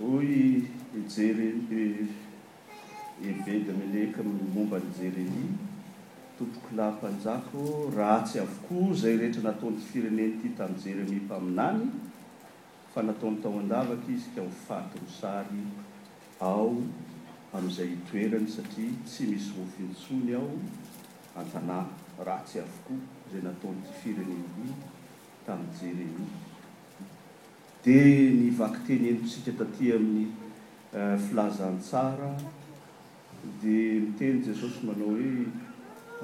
Hoy i Jere-, Ebede-meleka momba an'i Jeremia, Tompokolahy mpanjaka ô, ratsy avokoa izay rehetra nataon'ity firenena ity tamin'i Jeremia mpaminany, fa nataony tao an-davaka izy ka ho faty rosary ao amin'izay itoerany satria tsy misy mofo intsony ao an-tanà. Ratsy avokoa izay nataon'ity firenena ity tamin'i Jeremia. Dia ny vakiteny henontsika taty amin'ny Filazantsara dia miteny Jesosy manao hoe,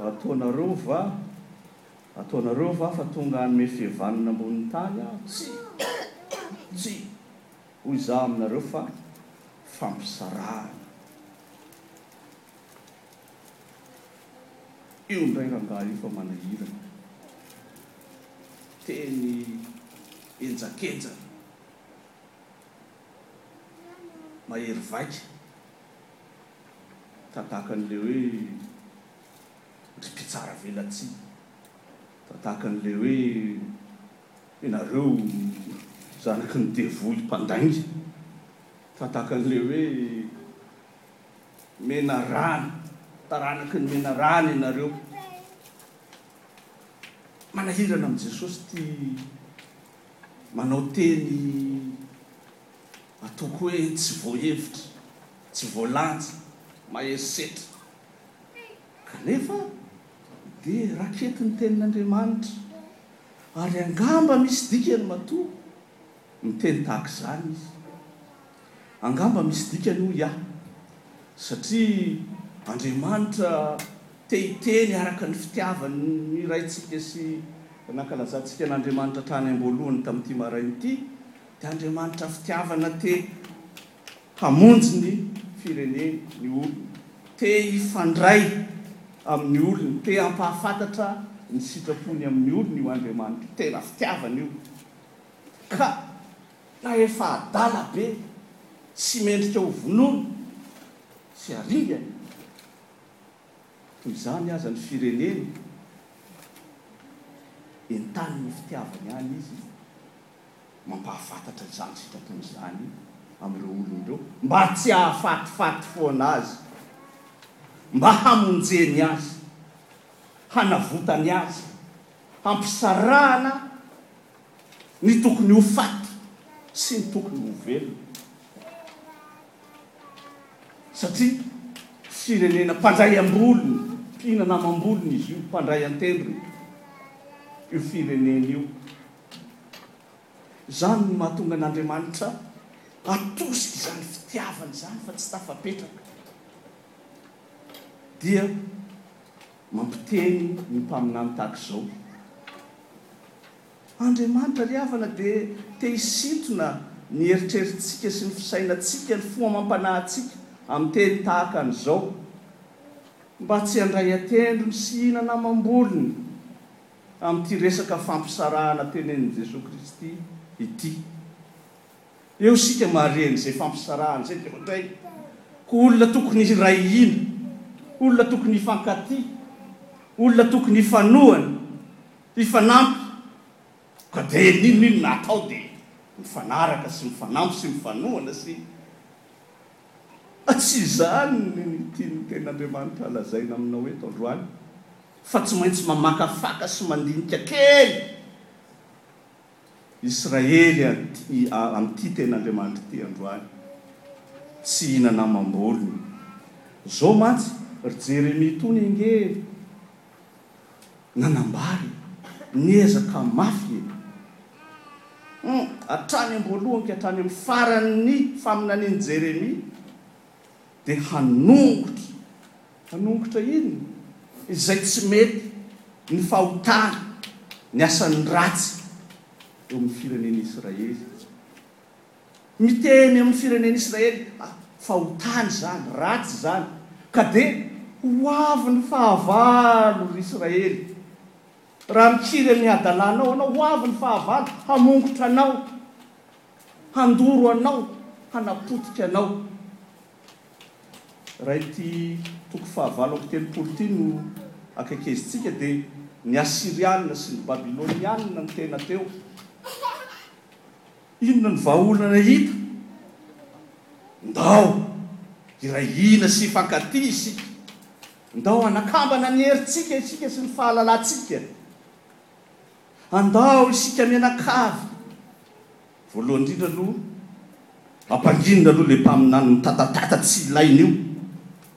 Ataonareo va Ataonareo va fa tonga hanome fevanana ambonin'ny tany aho? Tsia! Tsia! Hoy izaho aminareo fa fampisarahana. Io indray rangahy io fa manahirana. Teny henjakenjana. Mahery vaika. Tahaka an'ilay hoe. ry mpitsara velatsihy fa tahaka an'ilay hoe ianareo zanaky ny devoly mpandainga fa tahaka an'ilay hoe menarana taranaky ny menarana ianareo manahirana amin'i Jesosy ity manao teny atoko hoe tsy voahevitra tsy voalanja maherisetra Kanefa dia raketin'ny Tenin'Andriamanitra, ary angamba misy dikany matoa ny teny tahaka izany izy. Angamba misy dikany, hoy aho, satria Andriamanitra te hiteny araka ny fitiavany ny Raintsika sy nankalazantsika an'Andriamanitra hatrany am-boalohany tamin'ity maraina ity, dia Andriamanitra fitiavana te. hamonjy ny fireneny ny olony, te hifandray amin'ny olony, te hampahafantatra ny sitrapony amin'ny olony io Andriamanitra tena fitiavana io ka na efa adala be sy mendrika ho vonoina sy aringana toy izany aza ny fireneny, entanin'ny fitiavany ihany izy. mampahafantatra izany sitraka izany amin'ireo olona ireo mba tsy hahafatifaty foana azy, mba hamonjeny azy, hanavotany azy, hampisarahana ny tokony ho faty sy ny tokony ho velona, satria firenena mpandray am-bolony, mpihinana amam-bolony izy io, mpandray an-tendrony io firenena io. Izany no mahatonga an'Andriamanitra hatosika izany fitiavany izany fa tsy tafapetraka. Dia mampiteny ny mpaminany tahaka izao, Andriamanitra ry havana dia te hisintona ny eritreritsika sy ny fisainantsika, ny fo amam-panahintsika amin'ny teny tahaka an'izao, mba tsy handray an-tendrony sy hihinana amam-bolony. tamin'ity resaka fampisarahana tenenin'i Jesoa Kristy ity. Eo isika mahare an'izay fampisarahana izay dia ohatray koa olona tokony hiray hina, olona tokony hifankatia, olona tokony hifanohana, hifanampy. Ka dia n'inon'inona atao dia mifanaraka sy mifanampy sy mifanohana sy. Fa tsy izany no tian'ny tenin'Andriamanitra lazaina aminao eto androany Fa tsy maintsy mamakafaka sy mandinika kely Israely amin'ity tena Andriamanitra ity androany. Tsy hihinana amam-bolony. Izao mantsy ry Jeremia itony ange e! Nanambara e! Niezaka mafy e! Humm! Hatrany am-boalohany ka hatrany amin'ny faran'ny faminanian'i Jeremia dia hanongotra Hanongotra iny izay tsy mety, ny fahotana, ny asan'ny ratsy eo amin'ny firenen'i Israely. Miteny amin'ny firenen'i Israely fa fahotana izany, ratsy izany, ka dia ho avy ny fahavalo, ry Israely. Raha mikiry amin'ny hadalanao ianao, ho avy ny fahavalo, hamongotra anao, handoro anao, hanapotika anao. Raha ity toko fahavalo amby telopolo ity no akekezintsika dia ny Asyrianina sy ny Babylonianina no tena teo. Inona no vahaolana hita? Ndao hiray hina sy hifankatia isika. Ndao hanakambana ny herintsika isika sy ny fahalalantsika. Andao isika mianakavy. Voalohany indrindra aloha, ampanginina aloha ilay mpaminany mitatatata tsy ilaina io,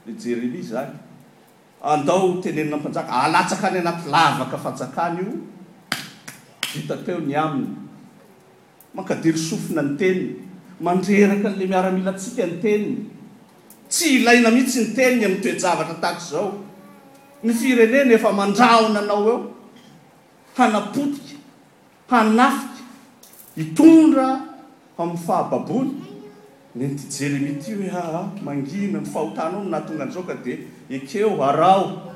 ilay Jeremia izany. Andao tenenina mpanjaka, alatsaka any anaty lavaka fanjakana io. Vita teo ny aminy. Mankadiry sofina ny teniny. Mandreraka an'ilay miaramilantsika ny teniny. Tsy ilaina mihitsy ny teniny amin'ny toe-javatra tahaka izao. Ny firenena efa mandrahona anao eo, hanapotika. Mpanafika, hitondra ho amin'ny fahababoana. Nentin'i Jeremia ity hoe, Aa, mangina, ny fahotanao no nahatonga an'izao ka dia ekeo, araho.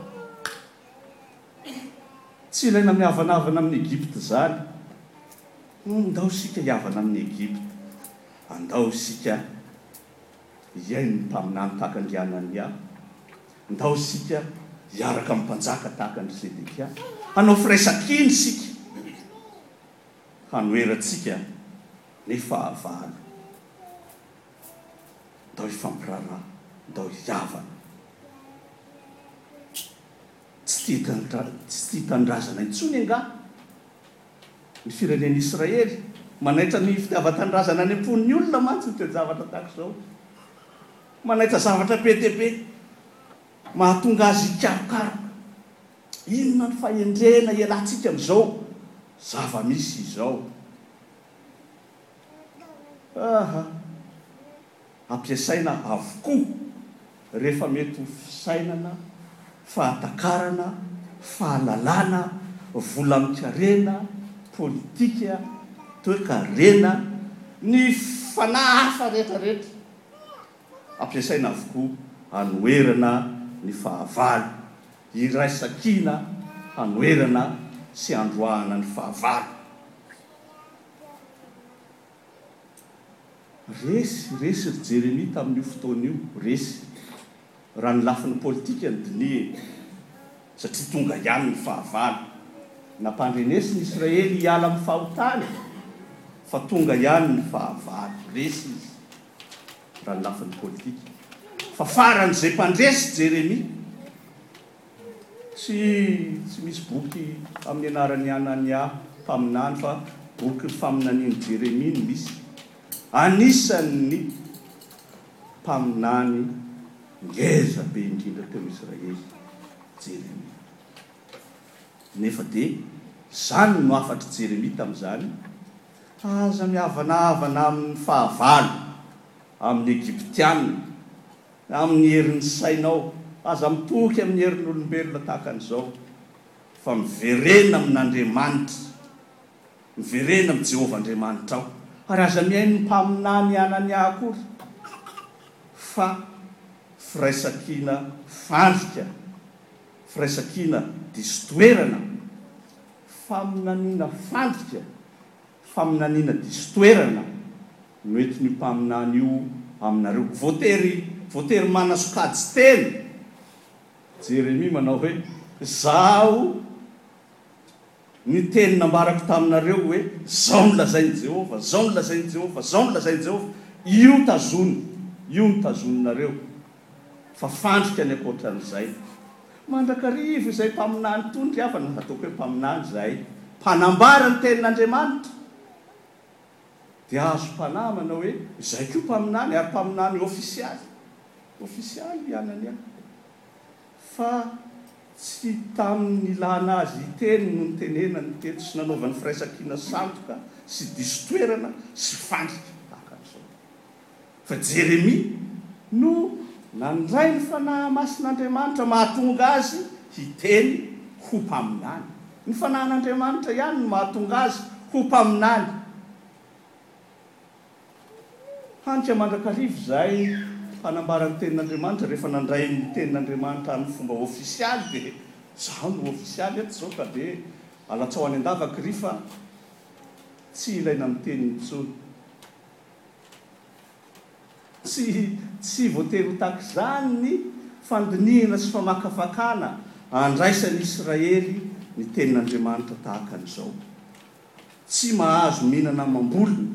Tsy ilaina mihavanavana amin'i Egypta izany. Ndao isika hihavana amin'i Egypta. Andao isika hihaino ny mpaminany tahaka an-dry Anania. Ndao isika hiaraka amin'ny mpanjaka tahaka an-dry Zedekia, hanao firaisan-kina isika, hanoherantsika ny fahavalo. Ndao hifampiraharaha, ndao hihavana. Tsy tia tsy tia tanindrazana intsony angaha ny firenen'i Israely? Manaitra ny fitiavan-tanindrazana any am-pon'ny olona mantsy ny toe-javatra tahaka izao. Manaitra zavatra be dia be, mahatonga azy hikarokaroka. Inona no fahendrena ialantsika amin'izao zava-misy izao? Aha! Ampiasaina avokoa rehefa mety ho fisainana, fahatakarana, fahalalana, vola amin-karena, politika, toekarena, ny fanahy hafa rehetra rehetra. ampiasaina avokoa hanoherana ny fahavalo, iraisan-kina hanoherana sy handroahana ny fahavalo. Resy, resy ry Jeremia tamin'io fotoana io, resy. Raha ny lafiny politika no dinihina, satria tonga ihany ny fahavalo, nampandrenesin'i Israely hiala amin'ny fahotany, fa tonga ihany ny fahavalo, resy izy, raha ny lafiny politika, fa faran'izay mpandresy Jeremia. Tsy, tsy misy boky amin'ny anaran'i Hanania mpaminany, fa bokin'ny faminanian'i Jeremia no misy. Anisan'ny. mpaminany ngeza be indrindra teo Israely, Jeremia. Nefa dia izany no hafatr'i Jeremia tamin'izany, Aza mihavanahavana amin'ny fahavalo amin'ny Egyptiana, amin'ny herin'ny sainao, aza mitoky amin'ny herin'olombelona tahaka an'izao, fa miverena amin'Andriamanitra. Miverena amin'i Jehovah Andriamanitrao. Ary aza mihaino ny mpaminany Anania akory, fa firaisankina fandrika, firaisankina diso toerana, faminaniana fandrika, faminaniana diso toerana no entin'io mpaminany io aminareo. Voatery, voatery manasokajy tena. Jeremia manao hoe, Izaho Ny teny nambarako taminareo hoe, 'Izao no lazain'i Jehovah, izao no lazain'i Jehovah, izao no lazain'i Jehovah', io tazony, io no tazoninareo, fa fandrika ny ankoatran'izay. Mandrakariva izay mpaminany tony, ry havana, ataoko hoe mpaminany, izay mpanambara ny tenin'Andriamanitra, dia azo mpanamana hoe izay koa mpaminany, ary mpaminany ofisialy. Ofisialy i Anania. Fa tsy tamin'ny nilana azy hiteny no nitenenany teto sy nanaovany firaisankina sandoka sy diso toerana sy fandrika tahaka an'izao. Fa Jeremia no nandray ny Fanahy Masin'Andriamanitra mahatonga azy hiteny ho mpaminany. Ny Fanahin'Andriamanitra ihany no mahatonga azy ho mpaminany. Haniky mandrakariva izay hanambara ny tenin'Andriamanitra rehefa nandray ny tenin'Andriamanitra amin'ny fomba ofisialy dia izaho no ofisialy eto izao ka dia alatsaho any an-davaka ry fa tsy ilaina miteny intsony. Tsy tsy voatery ho tahaka izany ny fandinihana sy famakafakana andraisan'i Israely ny tenin'Andriamanitra tahaka an'izao. Tsy mahazo mihinana amam-bolony,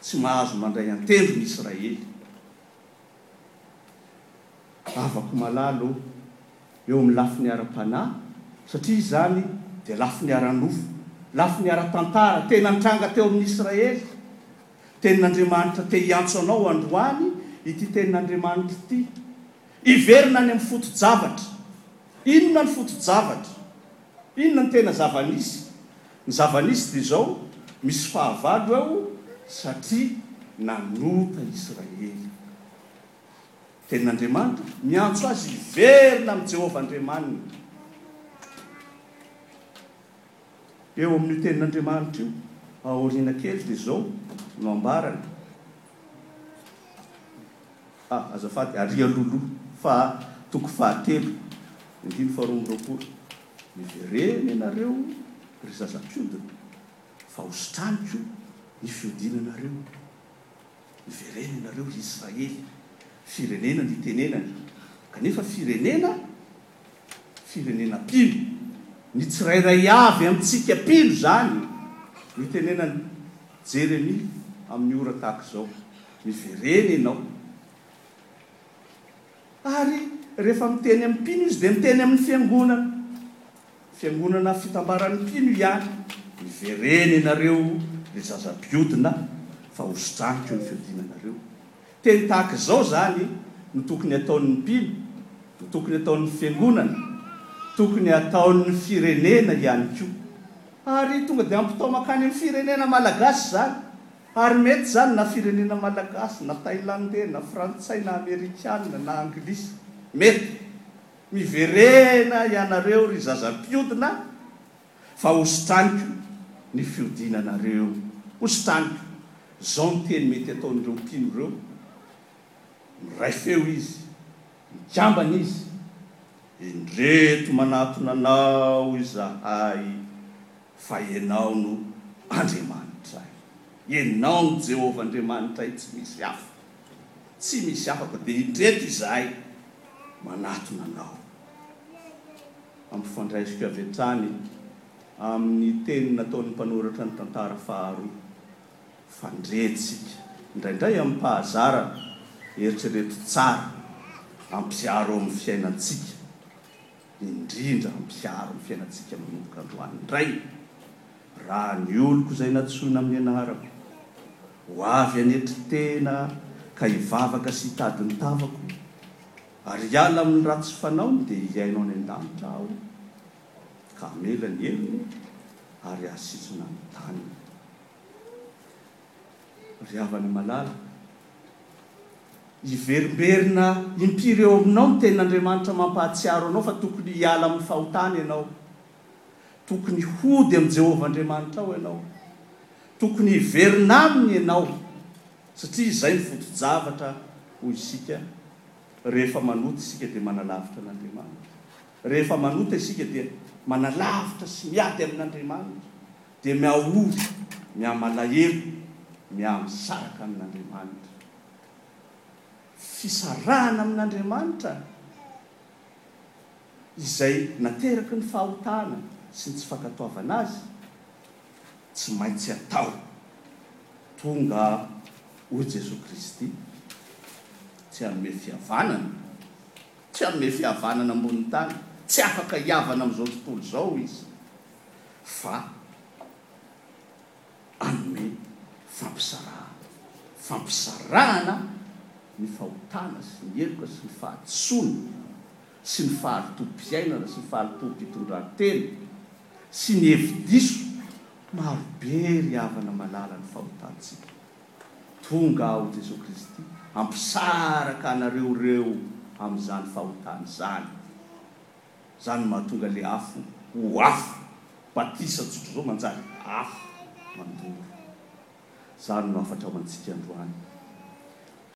tsy mahazo mandray an-tendro ny Israely. Havako malala ô, eo amin'ny lafiny ara-panahy, satria izany dia lafiny ara-nofo, lafiny ara-tantara, tena nitranga teo amin'ny Israely. Tenin'Andriamanitra te hiantso anao androany ity tenin'Andriamanitra ity. Hiverina any amin'ny foto-javatra. Inona ny foto-javatra? Inona no tena zava-nisy? Ny zava-nisy dia izao, misy fahavalo eo satria nanota Israely. Tenin'Andriamanitra miantso azy hiverina amin'i Jehovah Andriamaniny. Eo amin'io tenin'Andriamanitra io, aoriana kely dia izao no ambarany, A, Azafady, aria Lolo fa toko fahatelo ny hymne faharoa amby roapolo. Miverena ianareo ry zaza mpiodina fa ho sitraniko ny fiodinanareo. Miverena ianareo ry Israely, firenena nitenenany, kanefa firenena, firenena mpino, ny tsirairay avy amintsika mpino izany, nitenenan'i Jeremia amin'ny ora tahaka izao. Miverena ianao. Ary rehefa miteny amin'ny mpino izy dia miteny amin'ny fiangonana. Fiangonana fitambaran'ny mpino ihany. Miverena ianareo ry zaza mpiodina fa hositraniko ny fiodinanareo. Teny tahaka izao izany no tokony ataon'ny mpino, no tokony ataon'ny fiangonana, tokony ataon'ny firenena ihany koa. Ary tonga dia ampitao mankany amin'ny firenena malagasy izany. Ary mety izany na firenena malagasy, na thailandais, na frantsay, na amerikana, na anglisy. Mety. Miverena ianareo ry zaza mpiodina fa hositraniko ny fiodinanareo. Hositraniko. Izao ny teny mety ataon'ireo mpino ireo, miray feo izy, mikambana izy, Indreto manatona anao izahay Fa Ianao no Andriamanitray. Ianao no Jehovah Andriamanitray, tsy misy hafa. Tsy misy hafa fa dia indreto izahay manatona Anao. Ampifandraisiko avy hatrany amin'ny teny nataon'ny mpanoratra ny tantara faharoa. Fandrentsika indraindray amim-pahazarana. Eritrereto tsara. Ampiharo ao amin'ny fiainantsika. indrindra hampiaro ny fiainantsika manomboka androany indray, raha ny oloko izay nantsoina amin'ny anarako, ho avy hanetry tena ka hivavaka sy hitady ny tavako, ary hiala amin'ny ratsy fanaony, dia hihaino any an-danitra Aho, ka hamela ny heriny, ary hahasitsina ny taniny. Ry havana malala, hiverimberina impiry eo aminao ny tenin'Andriamanitra mampahatsiaro anao fa tokony hiala amin'ny fahotana ianao. Tokony hody amin'i Jehovah Andriamanitrao ianao. Tokony hiverina aminy ianao, satria izay no foto-javatra, hoy isika. Rehefa manota isika dia manalavitra an'Andriamanitra. Rehefa manota isika dia manalavitra sy miady amin'Andriamanitra. dia miha-ory, miha-malahelo, miha-misaraka amin'Andriamanitra. Fisarahana amin'Andriamanitra izay nateraky ny fahotana sy ny tsy fankatoavana Azy, tsy maintsy atao. Tonga hoy Jesoa Kristy, tsy hanome fihavanana, tsy hanome fihavanana ambonin'ny tany, tsy afaka hihavana amin'izao tontolo izao Izy. fa hanome fampisarahana, fampisarahana ny fahotana sy ny heloka sy ny fahadisoana sy ny fahalotoam-piainana sy ny fahalotoam-pitondrantena sy ny hevi-diso maro be ry havana malala ny fahotantsika. Tonga aho Jesoa Kristy hampisaraka anareo ireo amin'izany fahotana izany. Zany mahatonga le afo ho afo batisa tsotra zao manjary afo mandoro. Zany no hafatra ho antsika androany.